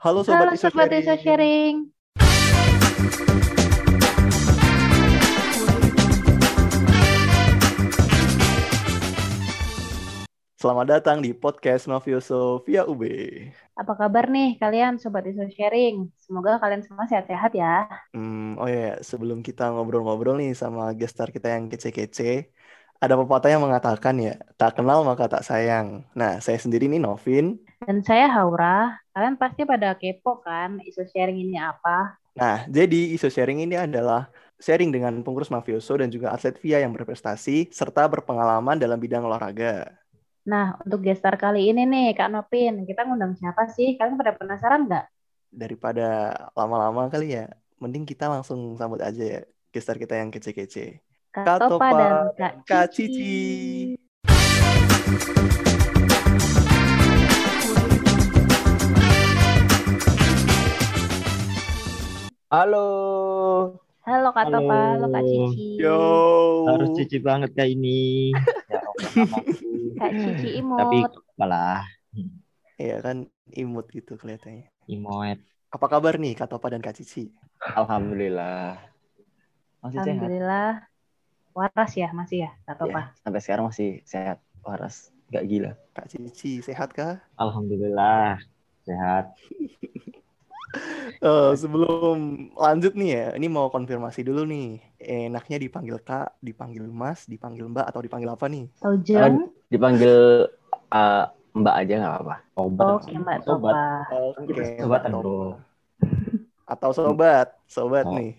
Halo sobat Halo Iso sobat Sharing. Iso Sharing. Selamat datang di podcast Mafioso via UB. Apa kabar nih kalian sobat Iso Sharing? Semoga kalian semua sehat-sehat ya. Hmm, oh ya, sebelum kita ngobrol-ngobrol nih sama guest star kita yang kece-kece, ada pepatah yang mengatakan ya, tak kenal maka tak sayang. Nah, saya sendiri nih Novin. Dan saya Haura. Kalian pasti pada kepo kan Iso Sharing ini apa? Nah, jadi Iso Sharing ini adalah sharing dengan pengurus mafioso dan juga atlet via yang berprestasi serta berpengalaman dalam bidang olahraga. Nah, untuk gestar kali ini nih Kak Nopin, kita ngundang siapa sih? Kalian pada penasaran nggak? Daripada lama-lama kali ya, mending kita langsung sambut aja ya guest star kita yang kece-kece. Kak Kak Topa dan Kak Kak Cici. Halo. Halo Kak Halo. Topa, halo Kak Cici. Yo. Harus cici banget kayak ini. Ya. Kak Cici imut. Tapi malah Iya kan imut gitu kelihatannya. imoet. Apa kabar nih Kak Topa dan Kak Cici? Alhamdulillah. Masih sehat. Alhamdulillah. Waras ya masih ya Kak Topa? Ya, sampai sekarang masih sehat. Waras. Gak gila. Kak Cici sehat kah? Alhamdulillah. Sehat. Eh, sebelum lanjut nih ya, ini mau konfirmasi dulu nih. Enaknya dipanggil Kak, dipanggil Mas, dipanggil Mbak, atau dipanggil apa nih? Atau Jeng? Dipanggil uh, Mbak aja nggak apa-apa. Sobat. Oke Mbak Sobat. Oke, Mbak bro. Atau sobat, sobat Oh. nih.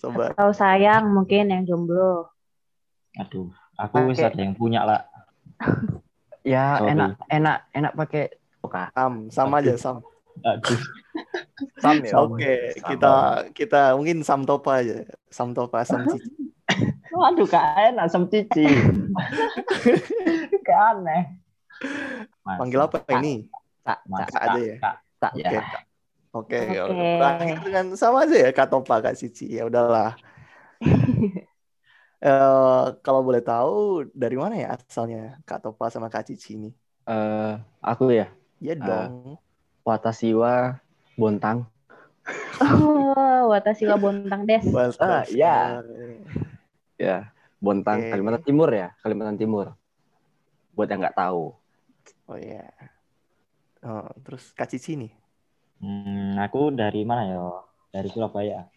Sobat. Atau sayang mungkin yang jomblo. Aduh, aku wis Pakai- ada yang punya lah. Ya Sorry. enak enak enak pakai. Sam, sama aja Sam. Aduh, Sam ya. Oke, kita kita mungkin Sam Topa aja. Sam Topa, Sam Cici. Aduh kak enak sam cici. Gak aneh. Mas. Panggil apa ini? Tak Mas, Kak aja ya? Kak. tak. Ya. Oke, Kak. Oke, Oke. berakhir dengan sama aja ya Kak Topa, Kak Cici. Ya udahlah. Eh, kalau boleh tahu dari mana ya asalnya Kak Topa sama Kak Cici ini? Eh, aku ya. Ya Eh. dong. Watasiwa Bontang. Oh, Watashi wa Bontang Des. Ah, ya. Ya, Bontang Oke. Kalimantan Timur ya, Kalimantan Timur. Buat yang nggak tahu. Oh iya. Oh, terus Kak Cici nih. Hmm, aku dari mana ya? Dari Surabaya.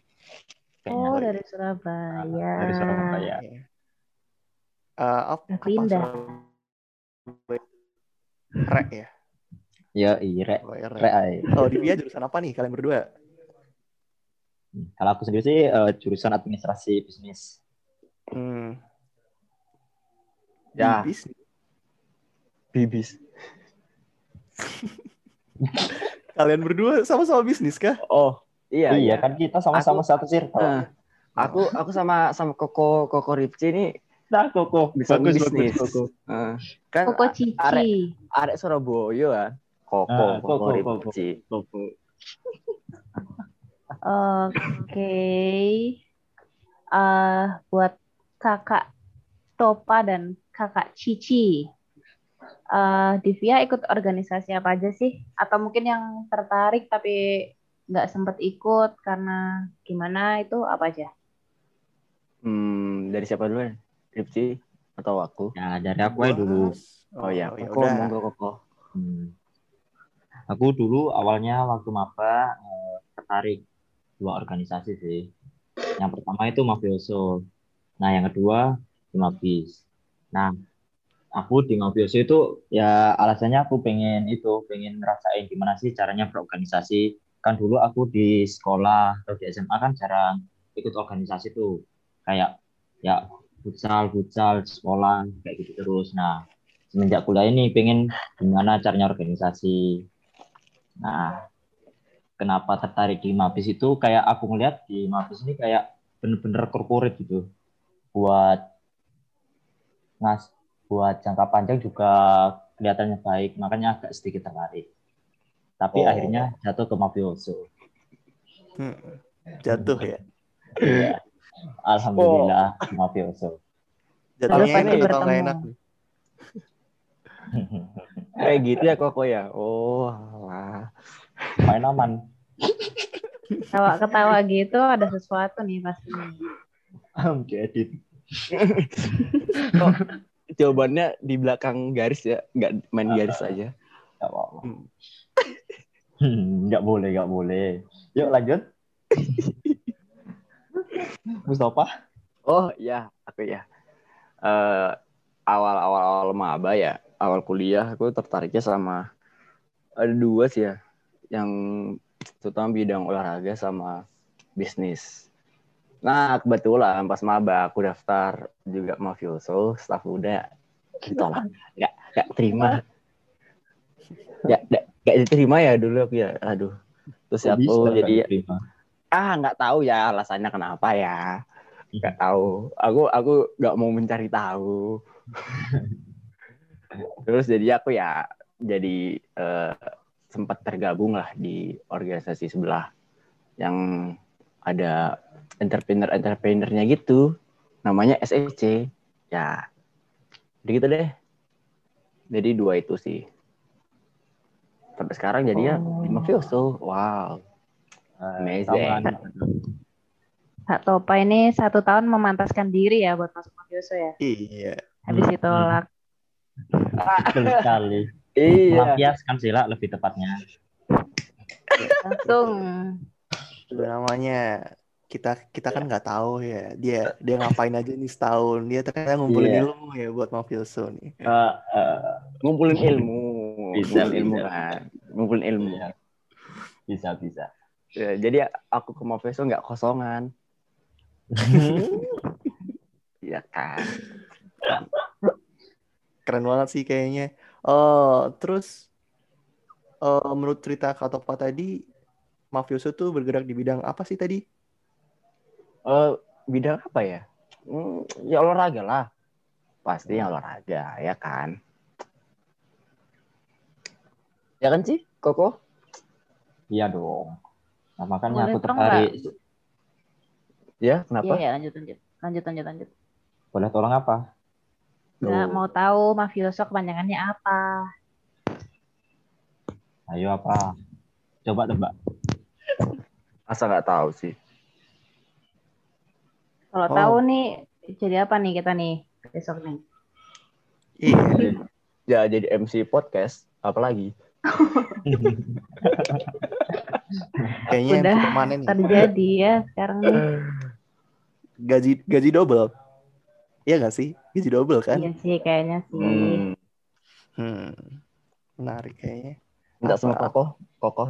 Kayaknya. Oh, dari Surabaya. Dari Surabaya. Oke. Eh, apa, apa Pindah. Surabaya? Rek ya? Ya, iya, rek. Oh, ya, Rek. Rek ay. Kalau di Via jurusan apa nih kalian berdua? Hmm, Kalau aku sendiri sih eh, jurusan administrasi bisnis. Hmm. Ya. Bibis. Bibis. Kalian berdua sama-sama bisnis kah? Oh, iya, iya, iya. kan kita sama-sama satu circle. Eh, aku aku sama sama Koko Koko Ripci ini Nah, koko. Bisa bagus, bisnis. bagus, koko. eh, kan Koko Cici. arek- arek Surabaya kan. Koko Ah, Koko Koko, Koko. Koko. Oke. Eh, buat kakak Topa dan kakak Cici. Eh, Divya ikut organisasi apa aja sih? Atau mungkin yang tertarik tapi nggak sempat ikut karena gimana itu apa aja? Hmm, dari siapa dulu? Ripci atau aku? Ya, dari aku aja dulu. Oh, ya, ya Koko udah. monggo Koko. Hmm. Aku dulu awalnya waktu maba eh, tertarik dua organisasi sih. Yang pertama itu Mafioso. Nah, yang kedua di Mabis. Nah, aku di Mafioso itu ya alasannya aku pengen itu, pengen ngerasain gimana sih caranya berorganisasi. Kan dulu aku di sekolah atau di SMA kan jarang ikut organisasi tuh. Kayak ya futsal, futsal, sekolah kayak gitu terus. Nah, semenjak kuliah ini pengen gimana caranya organisasi. Nah, kenapa tertarik di Mabis itu kayak aku ngeliat di Mabis ini kayak bener-bener corporate gitu. Buat ngas buat jangka panjang juga kelihatannya baik, makanya agak sedikit tertarik. Tapi Oh. akhirnya jatuh ke mafioso. Hmm. Jatuh ya. Iya. Alhamdulillah mafioso. Jatuhnya enak enak? Kayak gitu ya Koko ya. Oh, alah. main aman. Ketawa-ketawa gitu ada sesuatu nih pasti. Diedit. Oh, jawabannya di belakang garis ya, nggak main garis aja. Nggak apa-apa. Hmm. Hmm, Nggak boleh, nggak boleh. Yuk lanjut. Mustafa. Oh iya, aku ya. Eh, awal-awal awal maba ya, awal kuliah aku tertariknya sama ada dua sih ya, yang terutama bidang olahraga sama bisnis. Nah kebetulan pas maba aku daftar juga mafioso, staf muda, ditolak, nggak nggak terima, nggak nggak nggak diterima ya dulu aku ya, aduh. Terus Kok aku jadi diterima? ah nggak tahu ya alasannya kenapa ya. Nggak tahu. Aku aku nggak mau mencari tahu terus jadi aku ya jadi eh, sempat tergabung lah di organisasi sebelah yang ada entrepreneur entrepreneurnya gitu namanya SEC ya jadi gitu deh jadi dua itu sih sampai sekarang jadi ya Oh. di mafioso wow Amazing. Kak Topa ini satu tahun memantaskan diri ya buat masuk mafioso ya. Iya. Habis Hmm. Betul sekali. iya Melampiaskan sila lebih tepatnya. Langsung. Itu namanya kita kita kan nggak tahu ya dia dia ngapain aja nih setahun dia ternyata ngumpulin Iya. ilmu ya buat mafioso nih Eh, eh, ngumpulin ilmu Bisa, ngumpulin ilmu bisa. kan ngumpulin ilmu Iya. bisa bisa. Ya, jadi aku ke Mafeso nggak kosongan Iya kan keren banget sih kayaknya eh terus eh menurut cerita Kak Topa tadi mafioso tuh bergerak di bidang apa sih tadi Eh, bidang apa ya Hmm, ya olahraga lah pasti yang olahraga ya kan ya kan sih Koko Iya dong. Nah, makanya Boleh aku tertarik. ya Iya kenapa ya lanjut lanjut. Lanjut lanjut lanjut. Boleh tolong apa? Nggak mau tahu mafioso kepanjangannya apa. Ayo apa? Coba tebak. masa nggak tahu sih Kalau Oh. tahu nih jadi apa nih kita nih besok nih? iya ya jadi MC podcast apalagi kayaknya Udah, nih Terjadi ya sekarang nih. gaji gaji double Iya gak sih gaji double kan Iya sih kayaknya sih. hmm. hmm menarik kayaknya minta sama? Koko Koko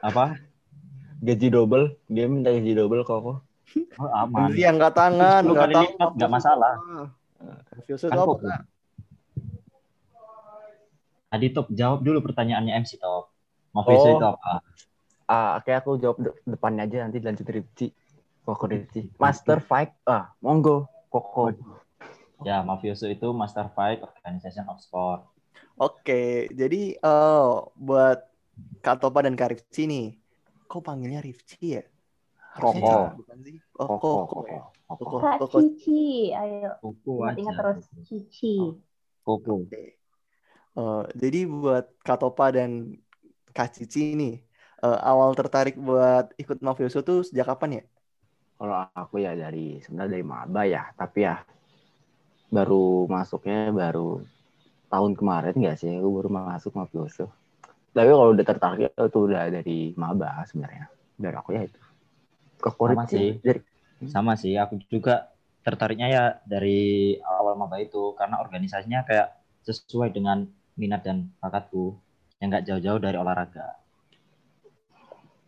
Apa? gaji double dia minta gaji double Koko Oh, aman. Nanti angkat tangan, Sepuluh nggak kali tahu lipat, nggak masalah. Mafioso Kan itu apa? Tadi top jawab dulu pertanyaannya MC top. Mafioso Oh. itu apa? ah oke aku jawab de- depannya aja nanti lanjut Ripci Koko Ripci Master Fight ah monggo Koko Ya, mafioso itu Master Fight Organization of Sport. Oke, jadi eh buat Kak Topa dan Kak Rifci nih, kok panggilnya Rifci ya? Koko. Kak, bukan sih? Oh, Koko Koko. ya? Koko Koko, Kak Koko. Cici, ayo Koko ingat, terus Cici. Koko. Oke. Eh, jadi buat Kak Topa dan Kak Cici nih, eh, awal tertarik buat ikut mafioso tuh sejak kapan ya? Kalau aku ya dari sebenarnya dari maba ya. Tapi ya baru masuknya baru tahun kemarin nggak sih? Aku baru masuk mafioso tapi kalau udah tertarik itu udah dari maba sebenarnya. Dari aku ya itu. Koko Sama sih. dari Sama sih, aku juga tertariknya ya dari awal maba itu. Karena organisasinya kayak sesuai dengan minat dan bakatku. Yang nggak jauh-jauh dari olahraga.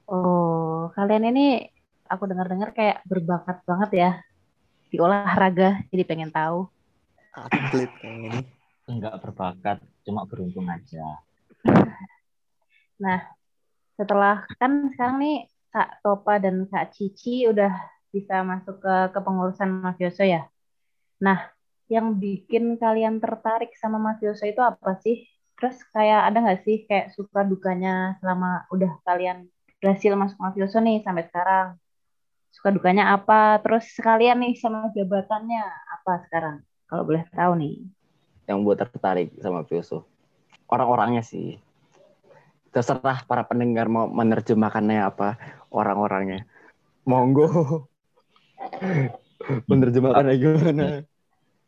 Oh, kalian ini aku dengar-dengar kayak berbakat banget ya di olahraga, jadi pengen tahu. Atlet kayaknya nih. Enggak berbakat, cuma beruntung aja. Setelah kan sekarang nih Kak Topa dan Kak Cici udah bisa masuk ke kepengurusan mafioso ya. Nah, yang bikin kalian tertarik sama mafioso itu apa sih? Terus kayak ada nggak sih kayak suka dukanya selama udah kalian berhasil masuk mafioso nih sampai sekarang? Suka dukanya apa? Terus sekalian nih sama jabatannya apa sekarang? Kalau boleh tahu nih. yang buat tertarik sama mafioso orang-orangnya sih terserah para pendengar mau menerjemahkannya apa orang-orangnya. Monggo. menerjemahkannya gimana?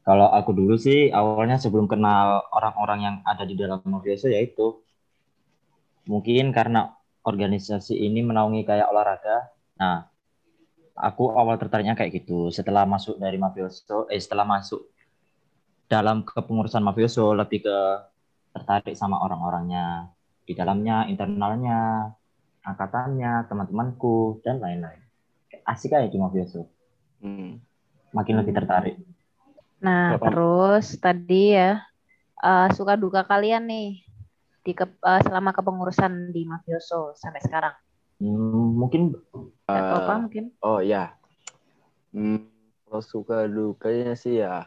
Kalau aku dulu sih awalnya sebelum kenal orang-orang yang ada di dalam mafioso yaitu mungkin karena organisasi ini menaungi kayak olahraga. Nah, aku awal tertariknya kayak gitu. Setelah masuk dari mafioso, eh setelah masuk dalam kepengurusan mafioso lebih ke tertarik sama orang-orangnya di dalamnya, internalnya, angkatannya, teman-temanku dan lain-lain. Asik aja di mafioso. Hmm. Makin lebih tertarik. Nah, Berapa? terus tadi ya eh, suka duka kalian nih di ke, eh, selama kepengurusan di mafioso sampai sekarang. Hmm, mungkin Kak Eh, Topa mungkin. Oh ya. Hmm, kalau suka dukanya sih ya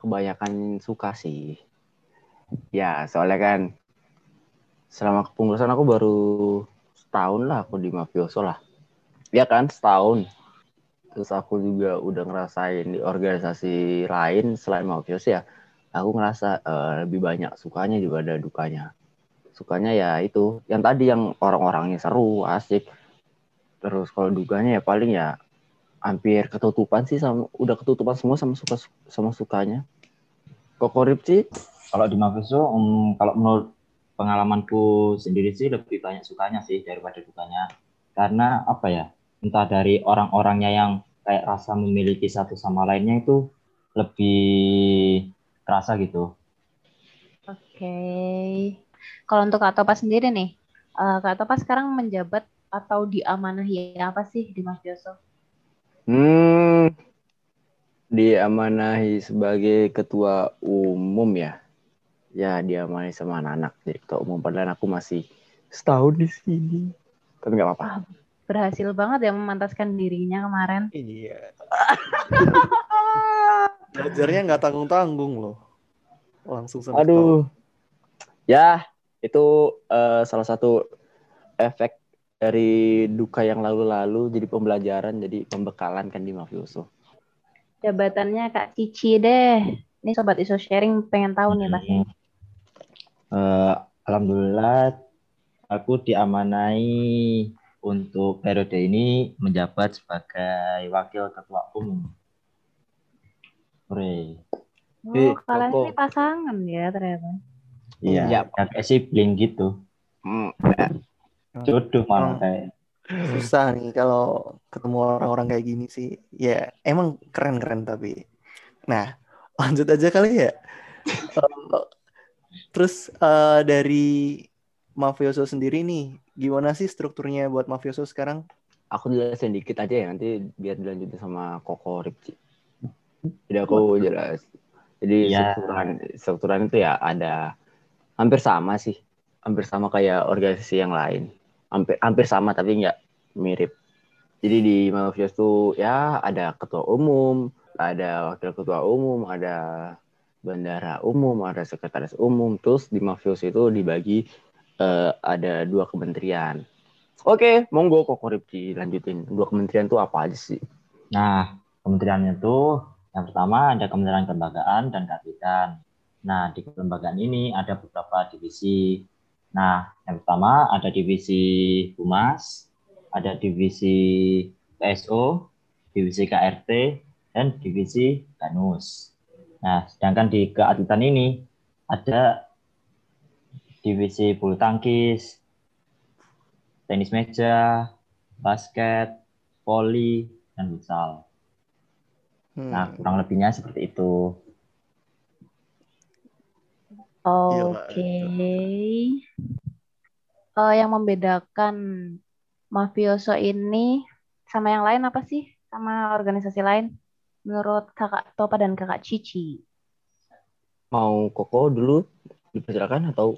kebanyakan suka sih. Ya, soalnya kan selama kepengurusan aku baru setahun lah aku di mafioso lah. Ya kan, setahun. Terus aku juga udah ngerasain di organisasi lain selain mafioso ya. Aku ngerasa eh, lebih banyak sukanya juga ada dukanya. Sukanya ya itu, yang tadi yang orang-orangnya seru, asik. Terus kalau dukanya ya paling ya hampir ketutupan sih sama udah ketutupan semua sama suka sama sukanya. Kokorip sih kalau di hmm, kalau menurut pengalamanku sendiri sih lebih banyak sukanya sih daripada dukanya. Karena apa ya? Entah dari orang-orangnya yang kayak rasa memiliki satu sama lainnya itu lebih terasa gitu. Oke. Kalau untuk Kak Topa sendiri nih, eh, Kak Topa sekarang menjabat atau diamanahi apa sih di mafioso? Hmm, diamanahi sebagai ketua umum ya. Ya, diamanahi sama anak-anak jadi ketua umum. Padahal aku masih setahun di sini. Tapi nggak apa-apa. Berhasil banget ya memantaskan dirinya kemarin. Iya. Belajarnya nggak tanggung-tanggung loh. Langsung sampai Aduh. Ya, itu eh, salah satu efek dari duka yang lalu-lalu jadi pembelajaran, jadi pembekalan kan di mafioso. Jabatannya Kak Cici deh. Ini sobat iso sharing pengen tahu nih pasti. Eh, Alhamdulillah aku diamanai untuk periode ini menjabat sebagai wakil ketua umum. Hore. Oh, kalian ini pasangan ya ternyata. Iya, Iya. kayak sibling gitu. Hmm, Jodoh malah Hmm. kayak. susah nih kalau ketemu orang-orang kayak gini sih. Ya, emang keren-keren tapi. Nah, lanjut aja kali ya. Eh, Terus eh, dari mafioso sendiri nih, gimana sih strukturnya buat mafioso sekarang? aku jelasin dikit aja ya nanti biar dilanjutin sama Koko Ripci. Jadi aku jelas. Jadi Iya. strukturan strukturan itu ya ada hampir sama sih. Hampir sama kayak organisasi yang lain. Hampir hampir sama tapi nggak mirip. Jadi di Mafios tuh ya ada ketua umum, ada wakil ketua umum, ada bendara umum, ada sekretaris umum. Terus di Mafios itu dibagi eh, ada dua kementerian. Oke, monggo Koko Ripci lanjutin. Dua kementerian tuh apa aja sih? Nah, kementeriannya itu yang pertama ada Kementerian Kelembagaan dan Keadilan. Nah, di kelembagaan ini ada beberapa divisi. Nah, yang pertama ada divisi Humas, ada divisi PSO, divisi KRT, dan divisi Danus. Nah, sedangkan di keatletan ini ada divisi bulu tangkis, tenis meja, basket, voli, dan futsal. Hmm, Nah, kurang lebihnya seperti itu. Oke. Eh, yang membedakan mafioso ini sama yang lain apa sih? Sama organisasi lain? Menurut Kakak Topa dan Kakak Cici. Mau Koko dulu dipersilakan atau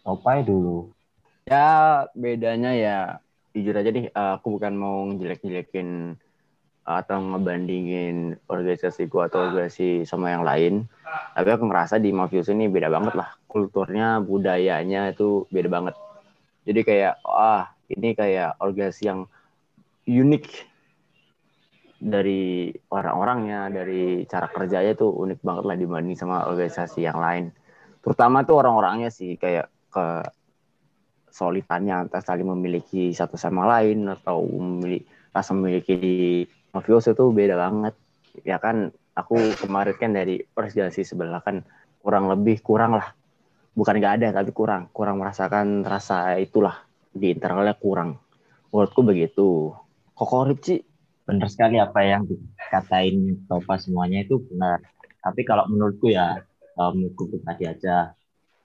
Topai dulu. ya bedanya ya jujur aja nih eh, aku bukan mau ngejelek-jelekin atau ngebandingin organisasiku atau organisasi sama yang lain. Tapi aku ngerasa di Mafius ini beda banget lah. Kulturnya, budayanya itu beda banget. Jadi kayak, ah ini kayak organisasi yang unik dari orang-orangnya, dari cara kerjanya tuh unik banget lah dibanding sama organisasi yang lain. Terutama tuh orang-orangnya sih kayak ke kesolidannya antara saling memiliki satu sama lain atau memiliki rasa memiliki mafioso itu beda banget. Ya kan aku kemarin kan dari organisasi sebelah kan kurang lebih kurang lah. Bukan nggak ada tapi kurang. Kurang merasakan rasa itulah. Di internalnya kurang. Menurutku begitu. Kokorip sih benar sekali apa yang dikatain Topa semuanya itu benar. Tapi kalau menurutku ya menurutku pribadi aja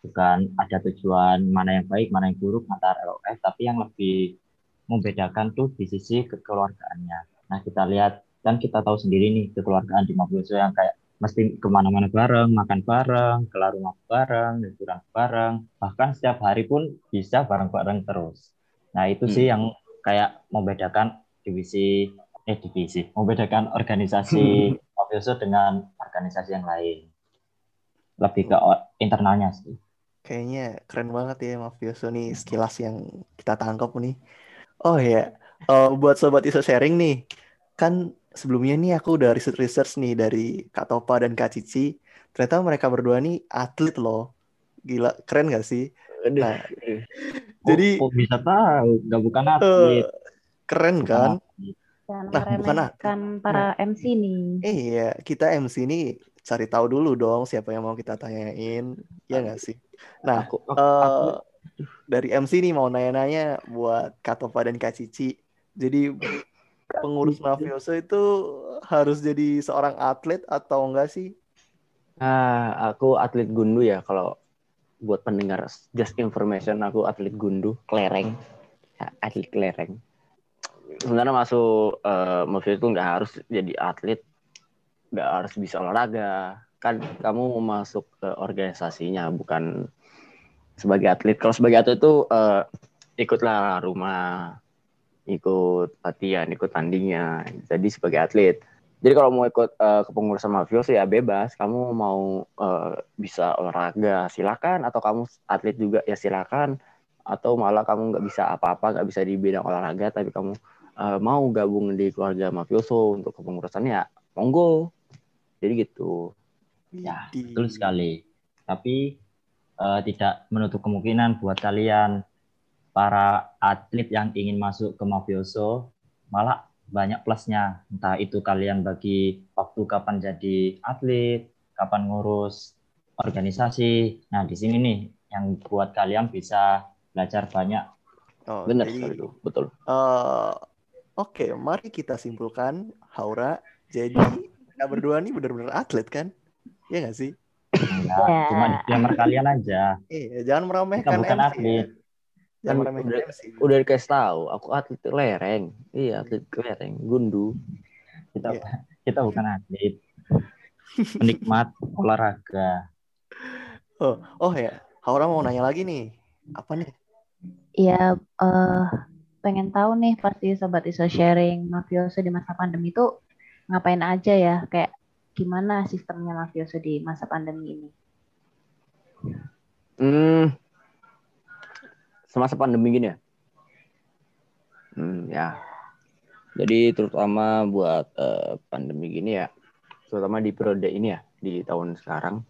bukan ada tujuan mana yang baik mana yang buruk antara LOF tapi yang lebih membedakan tuh di sisi kekeluargaannya nah kita lihat kan kita tahu sendiri nih kekeluargaan di Mafioso yang kayak mesti ke mana-mana bareng, makan bareng, kelar rumah bareng, liburan bareng, bahkan setiap hari pun bisa bareng-bareng terus. Nah itu sih Hmm. yang kayak membedakan divisi, eh divisi, membedakan organisasi Mafioso dengan organisasi yang lain. Lebih ke internalnya sih. Kayaknya keren banget ya Mafioso nih sekilas yang kita tangkap nih. Oh ya, eh, buat sobat iso sharing nih, kan sebelumnya nih aku udah research-research nih dari Kak Topa dan Kak Cici. Ternyata mereka berdua nih atlet loh. Gila, keren gak sih? Aduh, Nah, aduh. Jadi- oh, kok bisa tahu, nggak bukan Eh, atlet. keren Bukan kan? atlet. Jangan Nah, bukan meremehkan para MC nih. Eh, iya, kita MC nih cari tahu dulu dong siapa yang mau kita tanyain. Ya nggak sih? Nah, aku, aku, eh aku- dari MC nih mau nanya-nanya buat Kak Topa dan Kak Cici. Jadi pengurus mafioso itu harus jadi seorang atlet atau enggak sih? Nah, aku atlet gundu ya kalau buat pendengar just information aku atlet gundu kelereng. Ya, atlet kelereng. Sebenarnya masuk eh maksudnya itu nggak harus jadi atlet nggak harus bisa olahraga. Kan kamu mau masuk ke organisasinya bukan sebagai atlet. Kalau sebagai atlet itu eh, ikutlah rumah ikut latihan ikut tandingnya jadi sebagai atlet jadi kalau mau ikut eh, kepengurusan mafioso ya bebas. Kamu mau eh, bisa olahraga silakan, atau kamu atlet juga ya silakan, atau malah kamu nggak bisa apa-apa, nggak bisa di bidang olahraga, tapi kamu eh, mau gabung di keluarga mafioso untuk kepengurusan ya monggo. Jadi gitu. Ya, betul sekali. Tapi eh, tidak menutup kemungkinan buat kalian para atlet yang ingin masuk ke mafioso malah banyak plusnya. Entah itu kalian bagi waktu kapan jadi atlet, kapan ngurus organisasi. Nah, di sini nih yang buat kalian bisa belajar banyak. Oh, Benar jadi, itu, betul. eh, Oke, mari kita simpulkan, Haura. Jadi kita berdua nih benar-benar atlet kan? Iya nggak sih? Enggak, Ya. cuma disclaimer kalian aja. Iya, jangan Kita meremehkan bukan MC. atlet. Kan udah-. Udah dikasih tahu, aku atlet kelereng. Iya, atlet kelereng, gundu. Kita Iya. kita bukan atlet. Penikmat olahraga. Oh, oh ya, Haura mau nanya lagi nih. Apa nih? Ya, eh pengen tahu nih pasti sobat iso sharing mafioso di masa pandemi itu ngapain aja ya? Kayak gimana sistemnya mafioso di masa pandemi ini? Hmm, semasa pandemi gini ya. Hmm, ya. Jadi terutama buat eh, pandemi gini ya, terutama di periode ini ya, di tahun sekarang,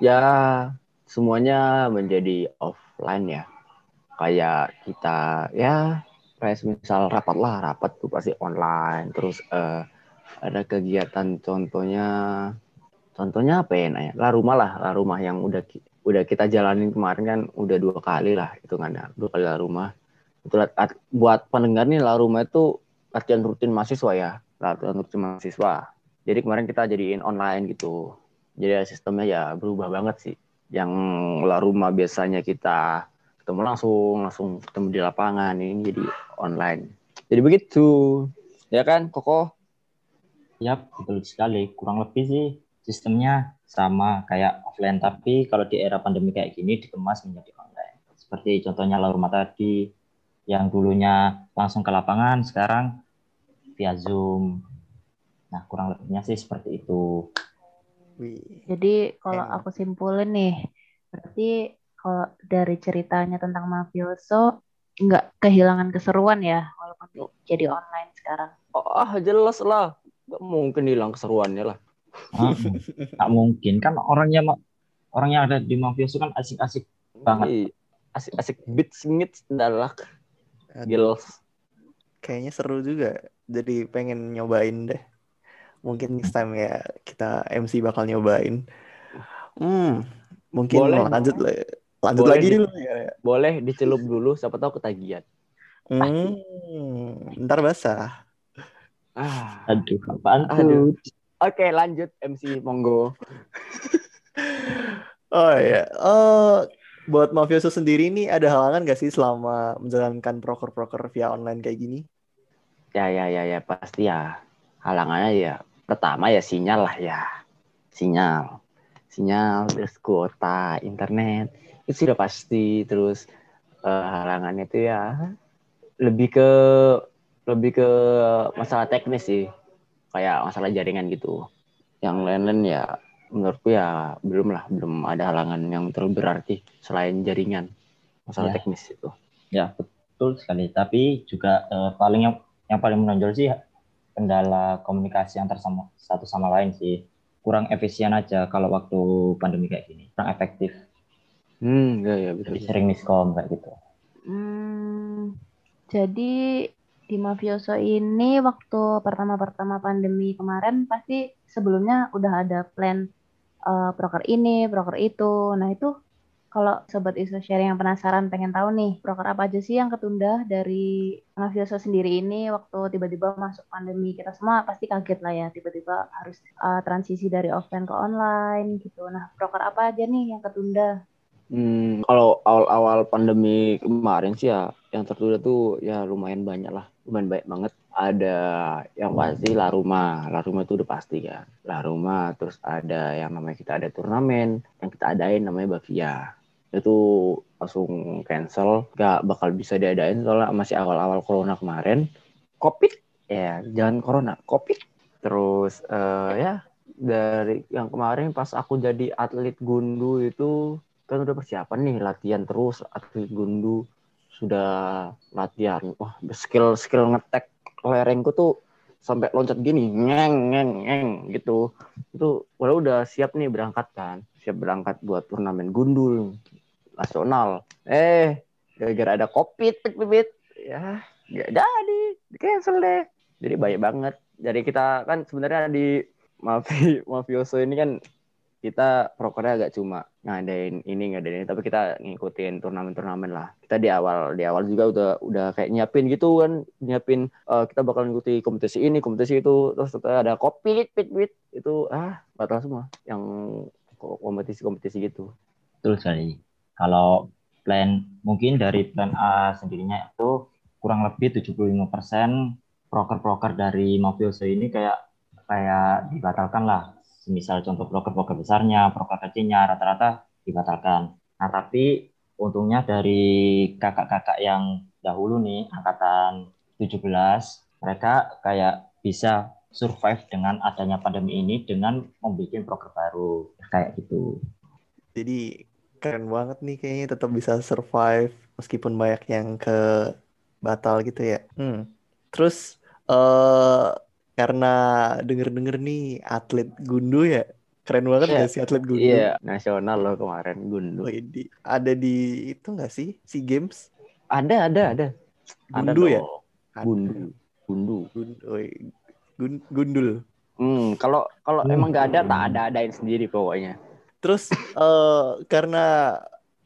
ya semuanya menjadi offline ya. Kayak kita ya, kayak misal rapat lah, rapat tuh pasti online. Terus eh, ada kegiatan contohnya, contohnya apa ya? Lah rumah lah, lah rumah yang udah udah kita jalanin kemarin kan udah dua kali lah itu kan dua kali lah rumah. Itu buat pendengar nih lah rumah itu latihan rutin mahasiswa ya latihan rutin mahasiswa. Jadi kemarin kita jadiin online gitu. Jadi sistemnya ya berubah banget sih. Yang lah rumah biasanya kita ketemu langsung langsung ketemu di lapangan ini jadi online. Jadi begitu. Ya kan koko? Yap, betul sekali. Kurang lebih sih sistemnya sama kayak offline, tapi kalau di era pandemi kayak gini dikemas menjadi online. Seperti contohnya La Rumah tadi, yang dulunya langsung ke lapangan, sekarang via Zoom. Nah, kurang lebihnya sih seperti itu. Jadi kalau aku simpulin nih, berarti kalau dari ceritanya tentang mafioso nggak kehilangan keseruan ya walaupun jadi online sekarang. ah jelas lah Gak mungkin hilang keseruannya lah Ah, nggak mungkin kan orangnya orang yang ada di mafioso kan asik-asik banget. Iya. asik-asik beat singit dalak gils kayaknya seru juga. Jadi pengen nyobain deh. Mungkin next time ya kita MC bakal nyobain. Hmm, mungkin Boleh. lanjut lah. Lanjut Boleh lagi di- dulu ya. boleh dicelup dulu siapa tahu ketagihan Hmm, ntar basah. ah Aduh, apaan Aduh. Oke lanjut MC monggo. Oh ya, eh buat mafioso sendiri nih ada halangan gak sih selama menjalankan proker-proker via online kayak gini? ya ya ya ya pasti ya. Halangannya ya pertama ya sinyal lah ya. Sinyal. Sinyal terus kuota internet. Itu sudah pasti. Terus eh, halangannya itu ya lebih ke lebih ke masalah teknis sih kayak masalah jaringan gitu yang lain-lain ya menurutku ya belum lah belum ada halangan yang terlalu berarti selain jaringan masalah Ya. teknis itu Ya, betul sekali. Tapi juga eh, paling yang yang paling menonjol sih kendala komunikasi antar sama satu sama lain sih. Kurang efisien aja kalau waktu pandemi kayak gini. Kurang efektif. hmm ya ya betul Jadi sering miskom kayak gitu. Hmm, jadi di Mafioso ini waktu pertama-pertama pandemi kemarin pasti sebelumnya udah ada plan eh, proker ini, proker itu. Nah itu kalau sobat iso sharing yang penasaran pengen tahu nih proker apa aja sih yang ketunda dari Mafioso sendiri ini waktu tiba-tiba masuk pandemi kita semua pasti kaget lah ya tiba-tiba harus eh, transisi dari offline ke online gitu. Nah proker apa aja nih yang ketunda? Hmm, kalau awal-awal pandemi kemarin sih ya yang tertunda tuh ya lumayan banyak lah, lumayan banyak banget. Ada yang pasti La Rumah, La Rumah itu udah pasti kan. La Rumah, terus ada yang namanya kita ada turnamen, yang kita adain namanya Bavia. Itu langsung cancel, gak bakal bisa diadain soalnya masih awal-awal corona kemarin. Covid, ya jangan corona, Covid. Terus eh, ya dari yang kemarin pas aku jadi atlet gundu itu kan udah persiapan nih latihan terus atlet gundu sudah latihan. Wah skill skill ngetek lerengku tuh sampai loncat gini ngeng ngeng ngeng gitu. Itu udah udah siap nih berangkat kan. Siap berangkat buat turnamen gundul nasional. Eh gara-gara ada covid pit pit, pit. ya jadi. Di cancel deh. Jadi banyak banget. Jadi kita kan sebenarnya di Mafi Mafioso ini kan kita prokernya agak cuma ngadain ini ngadain ini tapi kita ngikutin turnamen-turnamen lah kita di awal di awal juga udah udah kayak nyiapin gitu kan nyiapin eh, kita bakal ngikuti kompetisi ini kompetisi itu terus ada covid pit pit itu ah batal semua yang kompetisi-kompetisi gitu Betul sekali. Kalau plan mungkin dari plan A sendirinya itu kurang lebih 75% proker-proker dari Mafioso ini kayak kayak dibatalkan lah. Misal contoh proker-proker besarnya, proker kecilnya rata-rata dibatalkan. Nah, tapi untungnya dari kakak-kakak yang dahulu nih angkatan 17 mereka kayak bisa survive dengan adanya pandemi ini dengan membuat proker baru kayak gitu. Jadi keren banget nih kayaknya tetap bisa survive meskipun banyak yang ke batal gitu ya. Hmm. Terus eh karena denger-denger nih atlet gundu ya keren banget Iya. gak sih atlet gundu? iya nasional loh kemarin gundu di- ada di itu nggak sih SEA Games? ada ada ada ada Gundu ya? dong. Ada. gundu gundu Gun- wih, gun- gundul. hmm kalau kalau Hmm. emang nggak ada tak ada adain sendiri pokoknya Terus eh karena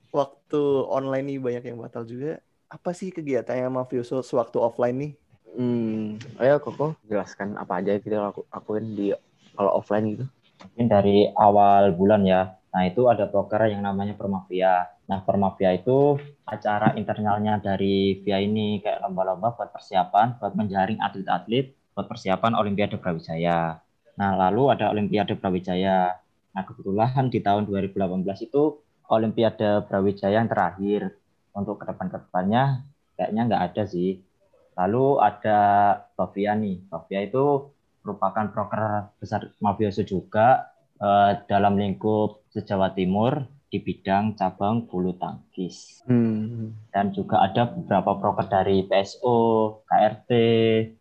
waktu online nih banyak yang batal juga, apa sih kegiatannya Mafioso sewaktu offline nih? Hmm, ayo Koko jelaskan apa aja kita laku, lakuin di kalau offline gitu. mungkin dari awal bulan ya. Nah, itu ada proker yang namanya Permafia. Nah, Permafia itu acara internalnya dari VIA ini kayak lomba-lomba buat persiapan, buat menjaring atlet-atlet, buat persiapan Olimpiade Brawijaya. Nah, lalu ada Olimpiade Brawijaya. Nah, kebetulan di tahun 2018 itu Olimpiade Brawijaya yang terakhir. Untuk ke depan-kedepannya kayaknya nggak ada sih. Lalu ada Bavia nih. Bavia itu merupakan proker besar Mafioso juga eh, dalam lingkup se-Jawa Timur di bidang cabang bulu tangkis. Hmm. Dan juga ada beberapa proker dari PSO, KRT,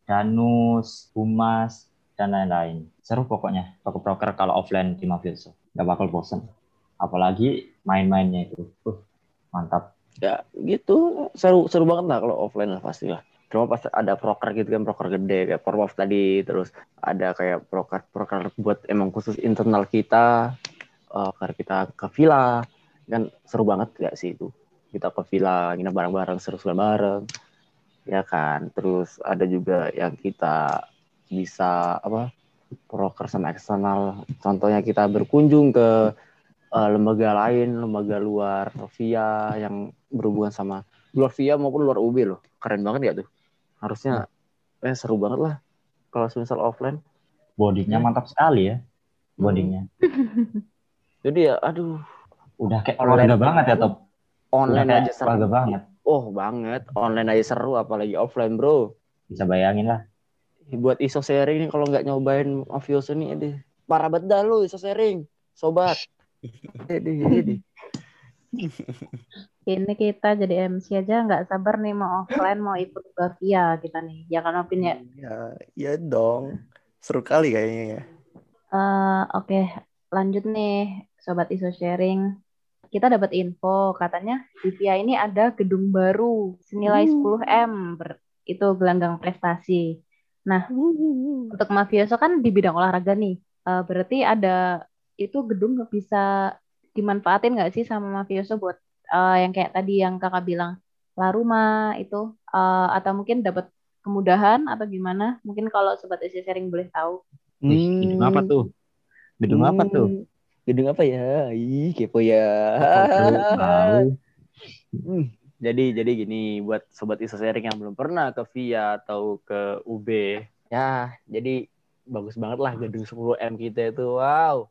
Danus, Humas, dan lain-lain. Seru pokoknya proker-proker kalau offline di Mafioso. Nggak bakal bosen. Apalagi main-mainnya itu. Uh, mantap. ya gitu seru seru banget lah kalau offline lah pasti lah cuma pas ada proker gitu kan proker gede kayak Pormov tadi terus ada kayak proker proker buat emang khusus internal kita uh, karena kita ke villa. Kan seru banget gak sih itu? Kita ke villa nginep bareng-bareng seru-seru bareng. Ya kan? Terus ada juga yang kita bisa apa proker sama eksternal. Contohnya kita berkunjung ke uh, lembaga lain lembaga luar via yang berhubungan sama luar via maupun luar UB loh. Keren banget ya tuh harusnya eh seru banget lah kalau misal offline Bodinya Ya. mantap sekali ya. Bodinya. jadi ya aduh Udah kayak Online. keluarga banget ya, Top. Udah online aja seru banget. oh banget online aja seru apalagi offline bro Bisa bayangin lah. buat iso sharing nih kalau nggak nyobain mafioso nih deh parah banget dah lu iso sharing sobat. Ini kita jadi MC aja nggak sabar nih mau offline mau ikut ke via kita nih. Ya kan Opin ya. Ya, ya dong. Seru kali kayaknya ya. Eh, Oke, lanjut nih Sobat ISO Sharing. Kita dapat info katanya di VIA ini ada gedung baru senilai 10M ber- itu gelanggang prestasi. Nah, untuk mafioso kan di bidang olahraga nih. Eh, berarti ada itu gedung bisa dimanfaatin nggak sih sama mafioso buat eh, yang kayak tadi yang kakak bilang la rumah itu eh, atau mungkin dapat kemudahan atau gimana? Mungkin kalau sobat ISO Sharing boleh tahu. Wih, gedung apa tuh? Gedung apa tuh? Hmm, gedung apa ya ih kepo ya Tahu. Hmm, jadi jadi gini buat sobat iso sharing yang belum pernah ke VIA atau ke UB ya jadi bagus banget lah gedung 10 M kita itu wow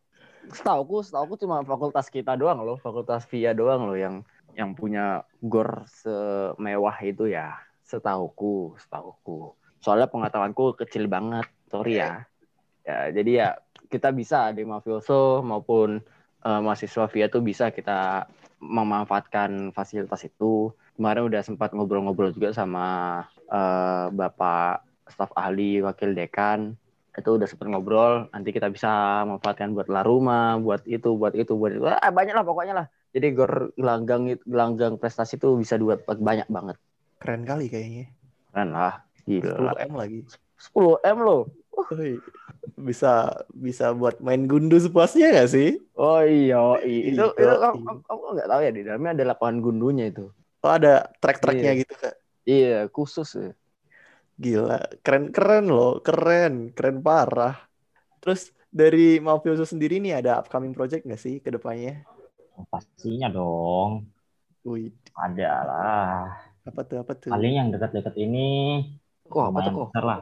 setauku setauku cuma fakultas kita doang loh fakultas VIA doang loh yang yang punya gor semewah itu ya setauku setauku soalnya pengetahuanku kecil banget sorry ya ya jadi ya kita bisa di mafioso maupun eh, mahasiswa VIA tuh bisa kita memanfaatkan fasilitas itu. Kemarin udah sempat ngobrol-ngobrol juga sama eh, Bapak staf ahli wakil dekan. Itu udah sempat ngobrol, nanti kita bisa memanfaatkan buat la rumah, buat itu, buat itu, buat itu. Ah, banyak lah pokoknya lah. Jadi gor gelanggang itu- gelanggang prestasi itu bisa buat banyak banget. Keren kali kayaknya. Kan lah, gila. 10M lagi. 10 M loh. Woi, bisa bisa buat main gundu sepuasnya gak sih? Oh iya, iya. itu itu kamu, kamu, kamu nggak tahu ya di dalamnya ada lapangan gundunya itu. Oh ada track-tracknya Iya. gitu kak. Iya, khusus ya. Gila, keren-keren loh, keren, keren parah. Terus dari Mafioso sendiri nih ada upcoming project gak sih ke depannya? Oh, Pastinya dong. Wih, Ada lah. apa tuh, apa tuh? Paling yang dekat-dekat ini Kok apa tuh kok? besar lah.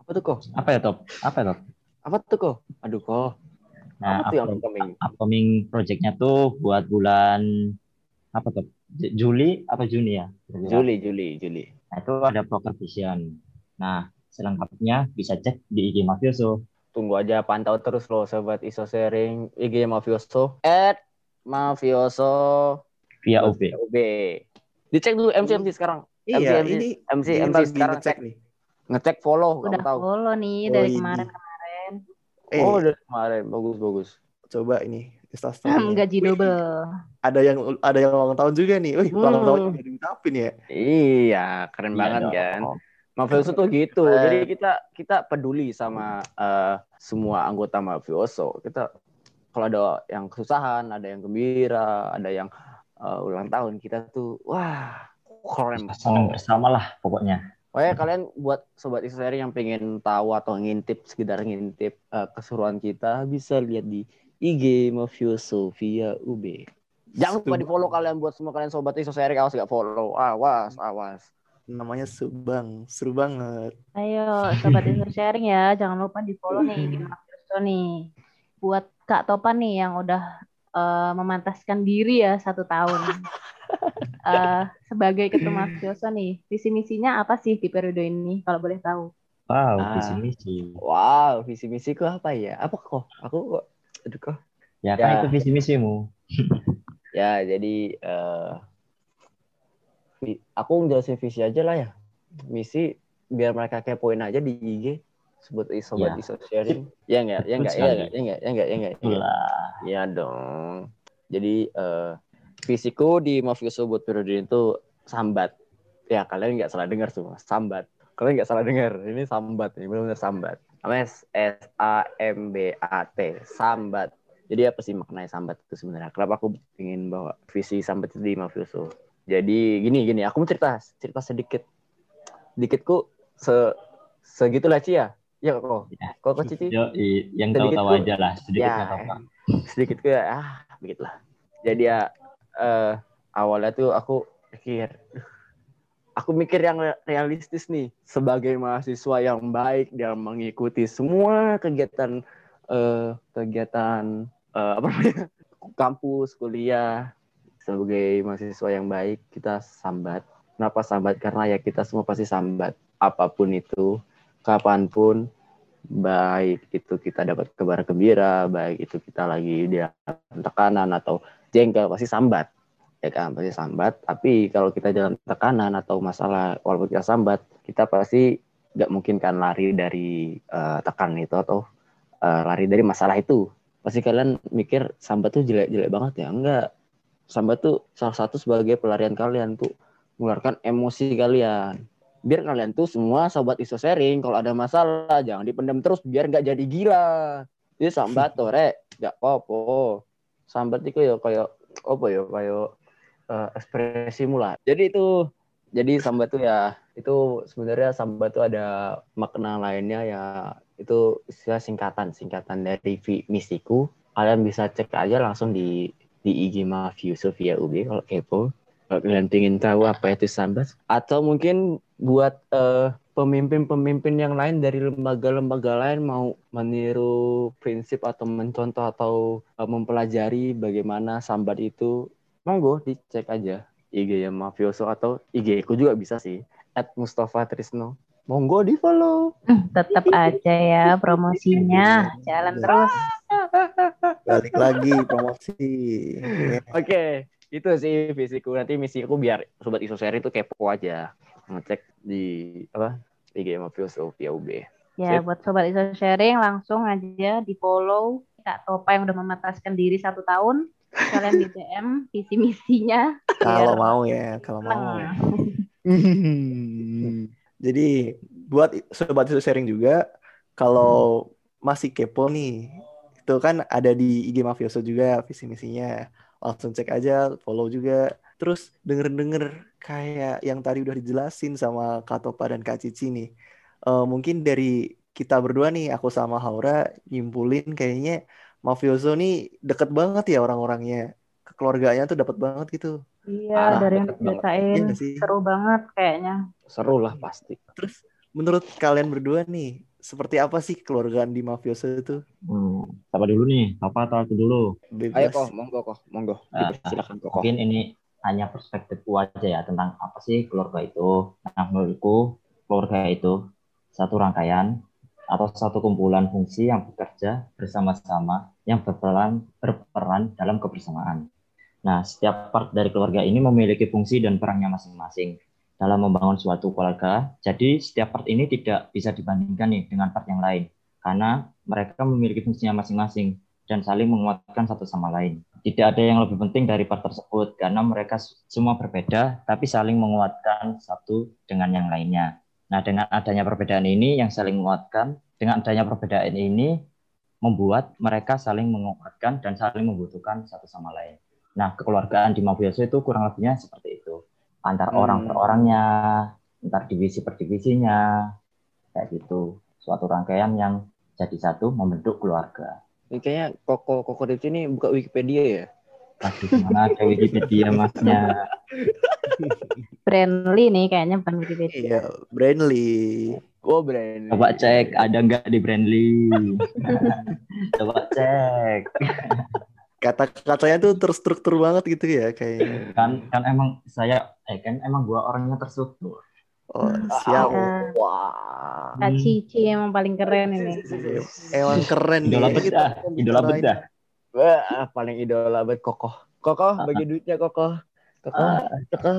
Apa tuh kok? Apa ya, Top? Apa ya, Top? Apa tuh kok? Aduh kok. Nah, Apa tuh yang upcoming? upcoming project-nya tuh buat bulan apa tuh? Juli atau Juni ya? Juli, Juli, Juli. Nah, itu ada Proker Vision. Nah, selengkapnya bisa cek di IG Mafioso. Tunggu aja pantau terus loh sobat iso sharing IG Mafioso at Mafioso via OB. UB. Dicek dulu MC MC sekarang. Iya, MC, ini MC ini MC sekarang ngecek cek nih. ngecek follow Udah kamu tahu. follow nih Oh, dari kemarin-kemarin. Eh, Oh, dari kemarin bagus bagus. coba ini instastory. Gaji double. Ada yang ada yang ulang tahun juga nih. Wih, ulang Hmm. tahun udah diucapin ya. Iya, keren Iya banget dong. kan. Mafioso tuh gitu. Jadi kita kita peduli sama eh, semua anggota Mafioso. Kita kalau ada yang kesusahan, ada yang gembira, ada yang eh, ulang tahun, kita tuh wah keren. Senang bersama lah pokoknya. Pokoknya kalian buat sobat Isoseri yang pengen tahu atau ngintip sekedar ngintip eh, keseruan kita bisa lihat di IG Mafioso via UB. Jangan lupa di follow kalian buat semua kalian sobat Isoseri awas gak follow. Awas, awas. Namanya Subang, seru banget. Ayo, sobat Inter sharing ya. Jangan lupa di follow nih di Mafioso nih. Buat Kak Topan nih yang udah eh, memantaskan diri ya satu tahun. Eh, sebagai ketua Mafioso nih, visi misinya apa sih di periode ini kalau boleh tahu? Wow, Ah. visi misi. Wow, visi misiku apa ya? Apa kok? Aku kok, aduh kok. Ya kan Ya. itu visi misimu. Ya, jadi eh vi- aku ngejelasin visi aja lah ya. Misi biar mereka kepoin aja di IG sebut sobat Ya. iso sharing. Ya enggak, ya enggak, ya enggak, ya enggak, ya enggak, ya enggak. ya. Iya dong. Jadi eh Visiku di Mafioso buat periode itu sambat. Ya kalian nggak salah dengar semua, sambat. Kalian nggak salah dengar, ini sambat, ini benar-benar sambat. Namanya S A M B A T, sambat. Jadi apa sih maknanya sambat itu sebenarnya? Kenapa aku ingin bawa visi sambat itu di Mafioso? Jadi gini gini, aku mau cerita cerita sedikit. Sedikitku se segitulah Ci ya. Ya kok. Ya. Kok kok Cici? Yo, i- yang tahu-tahu ku- aja lah, sedikit Ya. nggak apa-apa. sedikit gue ah begitulah jadi ya eh, awalnya tuh aku pikir "Duh, aku mikir yang re- realistis nih sebagai mahasiswa yang baik dalam mengikuti semua kegiatan eh, kegiatan eh, apa namanya kampus kuliah sebagai mahasiswa yang baik kita sambat kenapa sambat karena ya kita semua pasti sambat apa pun itu kapan pun baik itu kita dapat kabar gembira, baik itu kita lagi di tekanan atau jengkel pasti sambat. Ya kan, pasti sambat. Tapi kalau kita dalam tekanan atau masalah walaupun kita sambat, kita pasti nggak mungkin kan lari dari eh, tekanan itu atau eh, lari dari masalah itu. Pasti kalian mikir sambat tuh jelek-jelek banget ya? Enggak. Sambat tuh salah satu sebagai pelarian kalian tuh mengeluarkan emosi kalian. Biar kalian tuh semua sobat iso sharing kalau ada masalah jangan dipendam terus biar nggak jadi gila. Jadi sambat tuh rek nggak apa sambat itu ya kayak apa ya kayak eh, ekspresimu lah. Jadi itu jadi sambat tuh ya itu sebenarnya sambat tuh ada makna lainnya ya itu istilah singkatan singkatan dari vi- misiku kalian bisa cek aja langsung di di IG Mafioso via UB kalau kepo. Kalau kalian ingin tahu apa itu sambat atau mungkin buat eh, pemimpin-pemimpin yang lain dari lembaga-lembaga lain mau meniru prinsip atau mencontoh atau eh, mempelajari bagaimana sambat itu monggo dicek aja IG ya Mafioso atau IG ku juga bisa sih at Mustafa Trisno monggo di follow Tetap aja ya promosinya. Jalan terus. Balik lagi promosi. Ya. Oke, itu sih visiku. Nanti misiku biar sobat isoseri itu kepo aja. Ngecek di apa? IG Mafioso via UB. Ya, Sip. buat sobat iso sharing langsung aja di follow Kak Topa yang udah memataskan diri satu tahun. Kalian di DM visi misinya. Kalau mau ya, kalau mau. Nah, Hmm. Jadi buat sobat isu sharing juga, kalau masih kepo nih, itu kan ada di IG Mafioso juga visi misinya. Langsung cek aja, follow juga. Terus denger-denger kayak yang tadi udah dijelasin sama Kak Topa dan Kak Cici nih. Eh, mungkin dari kita berdua nih, aku sama Haura nyimpulin kayaknya Mafioso nih deket banget ya orang-orangnya. Kekeluarganya tuh dapat banget gitu. iya, Parah, dari yang diceritain Iya nggak sih? seru banget kayaknya. Seru lah pasti. Terus menurut kalian berdua nih, seperti apa sih keluargaan di mafioso itu? Hmm, siapa dulu nih? Papa atau aku dulu? Bebas. Ayo kok, monggo kok, monggo. Ah, Silakan kok. Mungkin ini hanya perspektifku aja ya tentang apa sih keluarga itu. Nah, menurutku keluarga itu satu rangkaian atau satu kumpulan fungsi yang bekerja bersama-sama yang berperan berperan dalam kebersamaan. Nah, setiap part dari keluarga ini memiliki fungsi dan perannya masing-masing dalam membangun suatu keluarga. Jadi, setiap part ini tidak bisa dibandingkan nih dengan part yang lain karena mereka memiliki fungsinya masing-masing dan saling menguatkan satu sama lain. Tidak ada yang lebih penting dari part tersebut karena mereka semua berbeda tapi saling menguatkan satu dengan yang lainnya. Nah, dengan adanya perbedaan ini yang saling menguatkan, dengan adanya perbedaan ini membuat mereka saling menguatkan dan saling membutuhkan satu sama lain. Nah, kekeluargaan di Mafioso itu kurang lebihnya seperti itu. Antar Hmm. orang per orangnya, antar divisi per divisinya, kayak gitu. Suatu rangkaian yang jadi satu membentuk keluarga. Ini kayaknya Koko Koko Ripsi ini buka Wikipedia ya. Aduh, mana ada Wikipedia masnya? Brandly nih kayaknya bukan Wikipedia. Iya, Brandly. Oh, brand. Coba cek, ada nggak di Brandly? Coba cek. Kata-katanya tuh terstruktur banget gitu ya kayaknya. Kan kan emang saya, eh kan emang gua orangnya terstruktur. Oh, Hmm. siap. Ya, Wah. Kak Cici emang paling keren ini. Emang keren Idola nih. bedah, idola bedah. Wah, paling idola banget Koko. Koko, bagi duitnya Koko. Koko, Koko.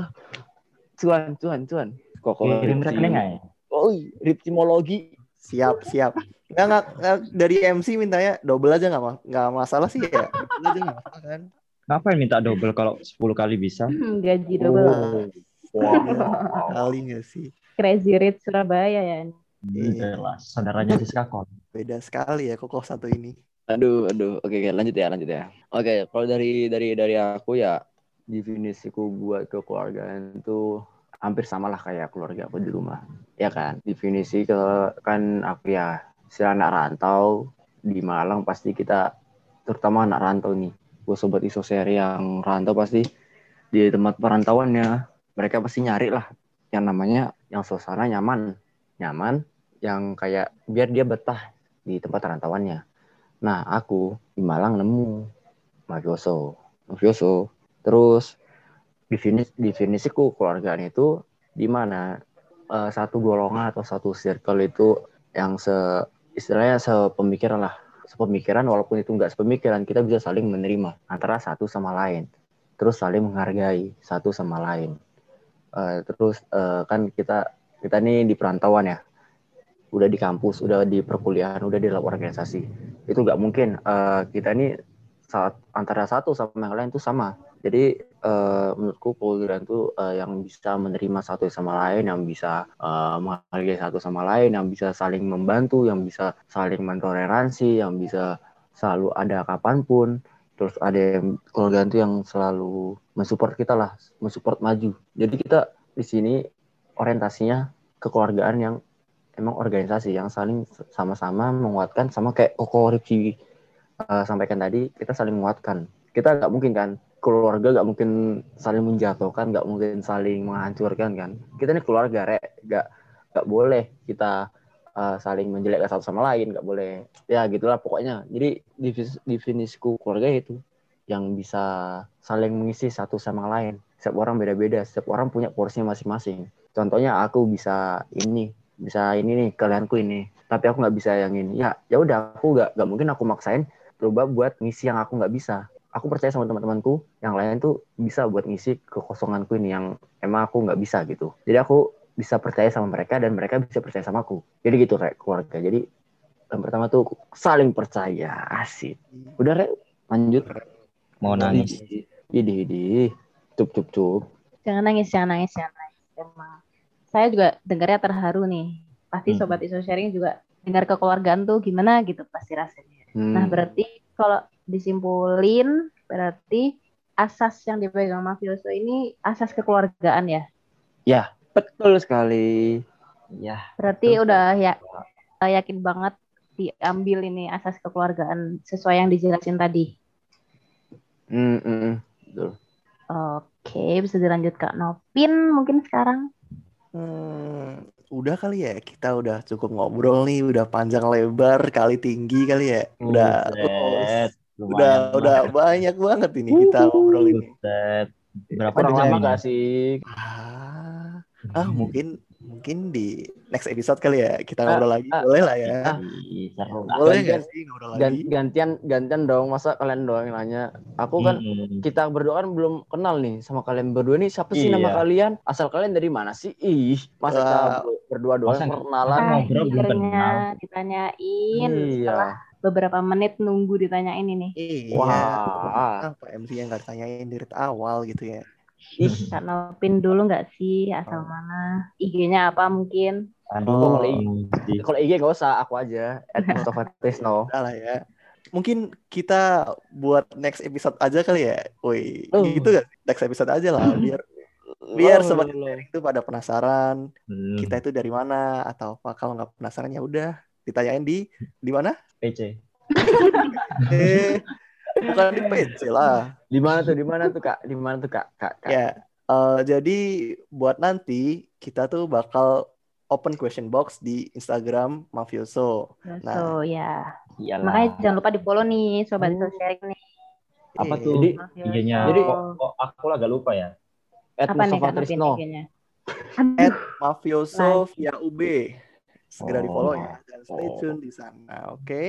Cuan, cuan, cuan. Koko. Kirim rekening aja. Oh, Ripsimologi. Siap, siap. Nggak, nggak, nggak, dari MC mintanya double aja nggak nggak masalah sih ya. Double aja nggak masalah kan. Ngapain minta double kalau 10 kali bisa? Hmm, Gaji double. Wow. Kali nggak sih? Crazy Rich Surabaya ya. ini. Iya. Jelas. Saudaranya di Skakon. Beda sekali ya kokoh satu ini. Aduh, aduh. Oke, oke, lanjut ya, lanjut ya. Oke, kalau dari dari dari aku ya definisiku buat kekeluargaan itu hampir sama lah kayak keluarga aku di rumah. Ya kan? Definisi ke kan aku ya si anak rantau di Malang pasti kita terutama anak rantau nih. Gue sobat isoseri yang rantau pasti di tempat perantauannya mereka pasti nyari lah yang namanya yang suasana nyaman, nyaman yang kayak biar dia betah di tempat rantauannya. Nah, aku di Malang nemu mafioso. Mafioso. Terus definis definisiku keluargaan itu di mana eh, satu golongan atau satu circle itu yang se istilahnya sepemikiran lah. Sepemikiran walaupun itu enggak sepemikiran, kita bisa saling menerima antara satu sama lain. Terus saling menghargai satu sama lain. Eh, terus eh, kan kita kita nih di perantauan ya udah di kampus, udah di perkuliahan, udah di dalam organisasi. Itu nggak mungkin eh, kita ini saat antara satu sama yang lain itu sama. Jadi eh, menurutku keluarga itu eh, yang bisa menerima satu sama lain, yang bisa eh, menghargai satu sama lain, yang bisa saling membantu, yang bisa saling mentoleransi, yang bisa selalu ada kapan pun. Terus ada yang keluarga itu yang selalu mensupport kita lah, mensupport maju. Jadi kita di sini orientasinya kekeluargaan yang emang organisasi yang saling sama-sama menguatkan sama kayak Koko Ripsi uh, sampaikan tadi kita saling menguatkan kita nggak mungkin kan keluarga nggak mungkin saling menjatuhkan nggak mungkin saling menghancurkan kan? Kita ini keluarga rek. Nggak nggak boleh kita uh, saling menjelekkan satu sama lain nggak boleh. Ya gitulah pokoknya. Jadi definis- definisiku keluarga itu yang bisa saling mengisi satu sama lain. Setiap orang beda-beda setiap orang punya porsinya masing-masing. Contohnya aku bisa ini bisa ini nih kalianku ini. Tapi aku nggak bisa yang ini. Ya ya udah aku nggak nggak mungkin aku maksain coba buat ngisi yang aku nggak bisa aku percaya sama teman-temanku yang lain tuh bisa buat ngisi kekosonganku ini yang emang aku nggak bisa gitu jadi aku bisa percaya sama mereka dan mereka bisa percaya sama aku jadi gitu rek keluarga jadi yang pertama tuh saling percaya asik udah rek lanjut Mau nangis. Idi, idi. Cup, cup, cup. Jangan nangis, jangan nangis, jangan nangis. Emang. Saya juga dengarnya terharu nih. Pasti Hmm. sobat iso sharing juga dengar kekeluargaan tuh gimana gitu pasti rasanya. Hmm. Nah, berarti kalau disimpulin berarti asas yang dipegang mafioso ini asas kekeluargaan ya. Betul sekali. Ya. Berarti Betul. udah ya yakin banget diambil ini asas kekeluargaan sesuai yang dijelasin tadi. Hmm, hmm, hmm. Betul. Oke, bisa dilanjut Kak Novin mungkin sekarang. Hmm, udah kali ya kita udah cukup ngobrol nih, udah panjang lebar, kali tinggi kali ya. Udah Buset. udah Lumayan udah banyak banget ini kita ngobrol ini. Buset. Berapa jam lama gak sih? Ah, ah mungkin mungkin di next episode kali ya kita ngobrol lagi. ah, Boleh lah ya. ah. Seru. Boleh gantian- nggak sih ngobrol lagi? gantian gantian dong masa kalian doang yang nanya aku kan Mm-mm. kita berdua kan belum kenal nih sama kalian berdua nih siapa sih Iya. nama kalian asal kalian dari mana sih ih masa kita ber- berdua doang Masa- perkenalan Ah, ngobrol belum Akhirnya kenal. ditanyain setelah iya beberapa menit nunggu ditanyain ini. Iya. wah Apa MC yang nggak ditanyain dari awal gitu ya? Ih Kak Novin dulu nggak sih asal mana? IG-nya apa mungkin? Aduh, Oh. kalau IG gak usah aku aja at Mustafa Trisno Udah lah ya. Mungkin kita buat next episode aja kali ya. Woi, Oh. gitu kan? Next episode aja lah biar biar Oh, sobat itu pada penasaran Hmm, kita itu dari mana atau apa kalau nggak penasaran ya udah ditanyain di di mana? PC. Eh, bukan di PC lah. di mana tuh di mana tuh kak di mana tuh kak kak, kak? Ya, eh, jadi buat nanti kita tuh bakal open question box di Instagram Mafioso. Nah. So ya, Iyalah. makanya jangan lupa di follow nih sobat Oh. Iso sharing nih. Apa Eh, tuh? Jadi Mafioso. IG-nya Jadi- kok, kok aku agak lupa ya. at apa nih Mustafa Kak Trisno at Mafioso via UB. Segera di follow Oh. ya dan stay Oh. tune di sana, oke?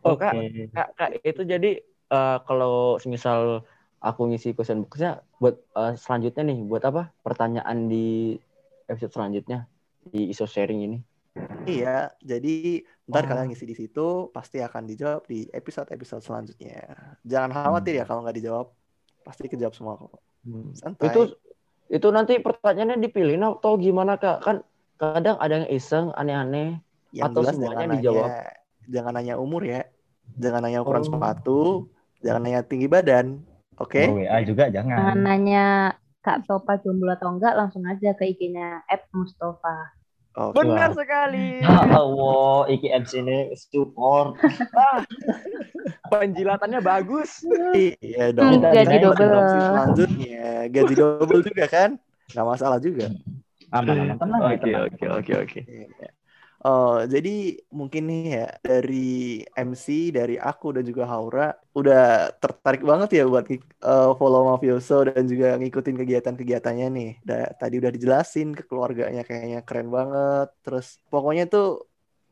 oh kak Oke. kak, kak itu jadi eh, kalau semisal aku ngisi question boxnya buat eh, selanjutnya nih buat apa pertanyaan di episode selanjutnya di iso sharing ini Iya, jadi ntar Oh. kalian ngisi di situ pasti akan dijawab di episode-episode selanjutnya. Jangan khawatir ya kalau nggak dijawab. pasti kejawab semua kok. Hmm. Santai. Itu itu nanti pertanyaannya dipilih atau gimana kak? Kan kadang ada yang iseng, aneh-aneh. Yang atau jelas semuanya jangan dijawab? Nanya, jangan nanya umur ya. Jangan nanya ukuran Oh. sepatu, jangan nanya tinggi badan. Oke? Oh, WA juga Jangan jangan. nanya Kak Topa jomblo atau enggak, langsung aja ke IG-nya Mustafa. Oke. Benar sekali. Ya Allah, iki MC ini support. Penjilatannya bagus. Iya dong. Hmm, gaji Kan double. Selanjutnya gaji double juga kan? Nggak masalah juga. Aman, aman, tenang. Oke oke oke oke. Oh, jadi mungkin nih ya dari MC, dari aku dan juga Haura udah tertarik banget ya buat eh, follow Mafioso dan juga ngikutin kegiatan-kegiatannya nih. Da- tadi udah dijelasin ke keluarganya kayaknya keren banget. Terus pokoknya tuh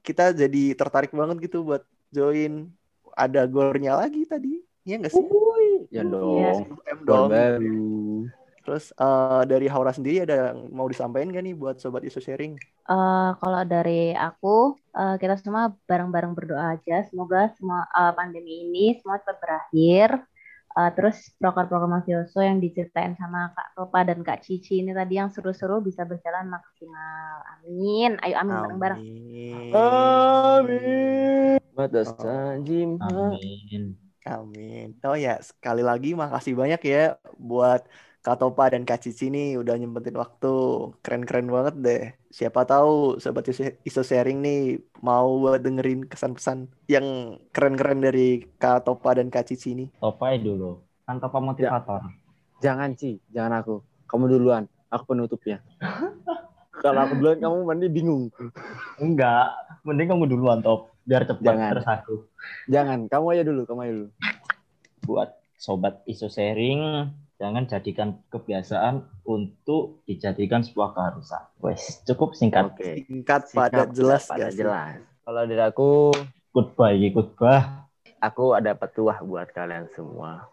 kita jadi tertarik banget gitu buat join. Ada gornya lagi tadi. Iya nggak sih? Ya Iya. dong. M Gor dong. baru. Terus eh, dari Haura sendiri ada yang mau disampaikan gak nih buat sobat isu sharing? Eh, kalau dari aku, eh, kita semua bareng-bareng berdoa aja. Semoga semua eh, pandemi ini semua cepat berakhir. Eh, terus proker-proker mafioso yang diceritain sama Kak Topa dan Kak Cici ini tadi yang seru-seru bisa berjalan maksimal. Amin. Ayo amin bareng-bareng. Amin. Amin. Amin. Amin. Oh ya, sekali lagi makasih banyak ya buat Kak Topa dan Kak Cici nih udah nyempetin waktu. Keren-keren banget deh. Siapa tahu sobat iso Iso sharing nih mau buat dengerin kesan-pesan yang keren-keren dari Kak Topa dan Kak Cici nih. Topai dulu. Kan Topa motivator. Jangan Ci, jangan aku. Kamu duluan. Aku penutupnya. Kalau aku duluan kamu mandi bingung. Enggak. Mending kamu duluan, Top. Biar cepat Jangan. terus aku. Jangan, kamu aja dulu, kamu aja dulu. Buat sobat isu sharing, jangan jadikan kebiasaan untuk dijadikan sebuah keharusan. Wes, cukup singkat. Oke. Singkat, padat, jelas padat, jelas. Kalau dari aku, iki khotbah. aku ada petuah buat kalian semua.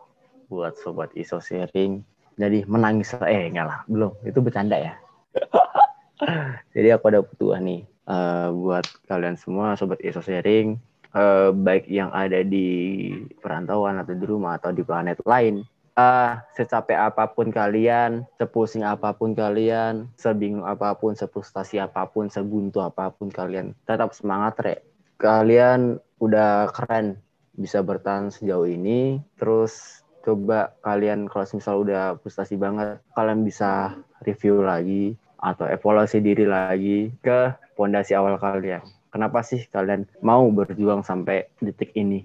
Buat sobat iso sharing. Jadi menangis eh enggak lah, belum. Itu bercanda ya. Jadi aku ada petuah nih eh, buat kalian semua sobat iso sharing eh, baik yang ada di perantauan atau di rumah atau di planet lain. Eh, secapek apa pun kalian, sepusing apa pun kalian, sebingung apa pun, sepustasi apa pun, sebuntu apa pun kalian, tetap semangat rek. Kalian udah keren bisa bertahan sejauh ini. Terus coba kalian kalau misal udah frustasi banget, kalian bisa review lagi atau evaluasi diri lagi ke pondasi awal kalian. Kenapa sih kalian mau berjuang sampai detik ini?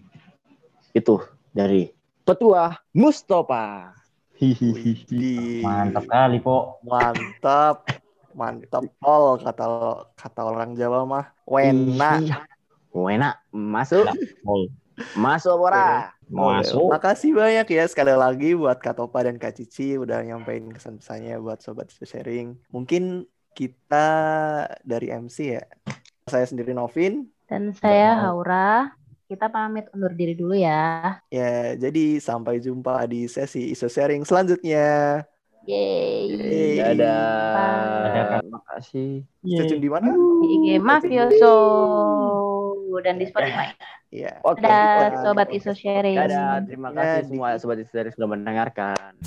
Itu dari Petua Mustafa. Hihihi. Mantap kali, Po. Mantap. Mantap pol kata kata orang Jawa mah. Wena. Wena, masuk, Pol. masuk ora. Masuk. Makasih banyak ya sekali lagi buat Kak Topa dan Kak Cici udah nyampein kesan-pesannya buat sobat sharing. Mungkin kita dari MC ya. Saya sendiri Novin. Dan saya. Haura. Kita pamit undur diri dulu ya. Ya, jadi sampai jumpa di sesi Isu sharing selanjutnya. Yeay. Yeay. Dadah. Dadah. Makasih. Stay tune di mana? Di IG Mafioso dan di Spotify. Iya. Oke. Dadah sobat iso sharing. Dadah. Terima kasih semua sobat istri sudah mendengarkan.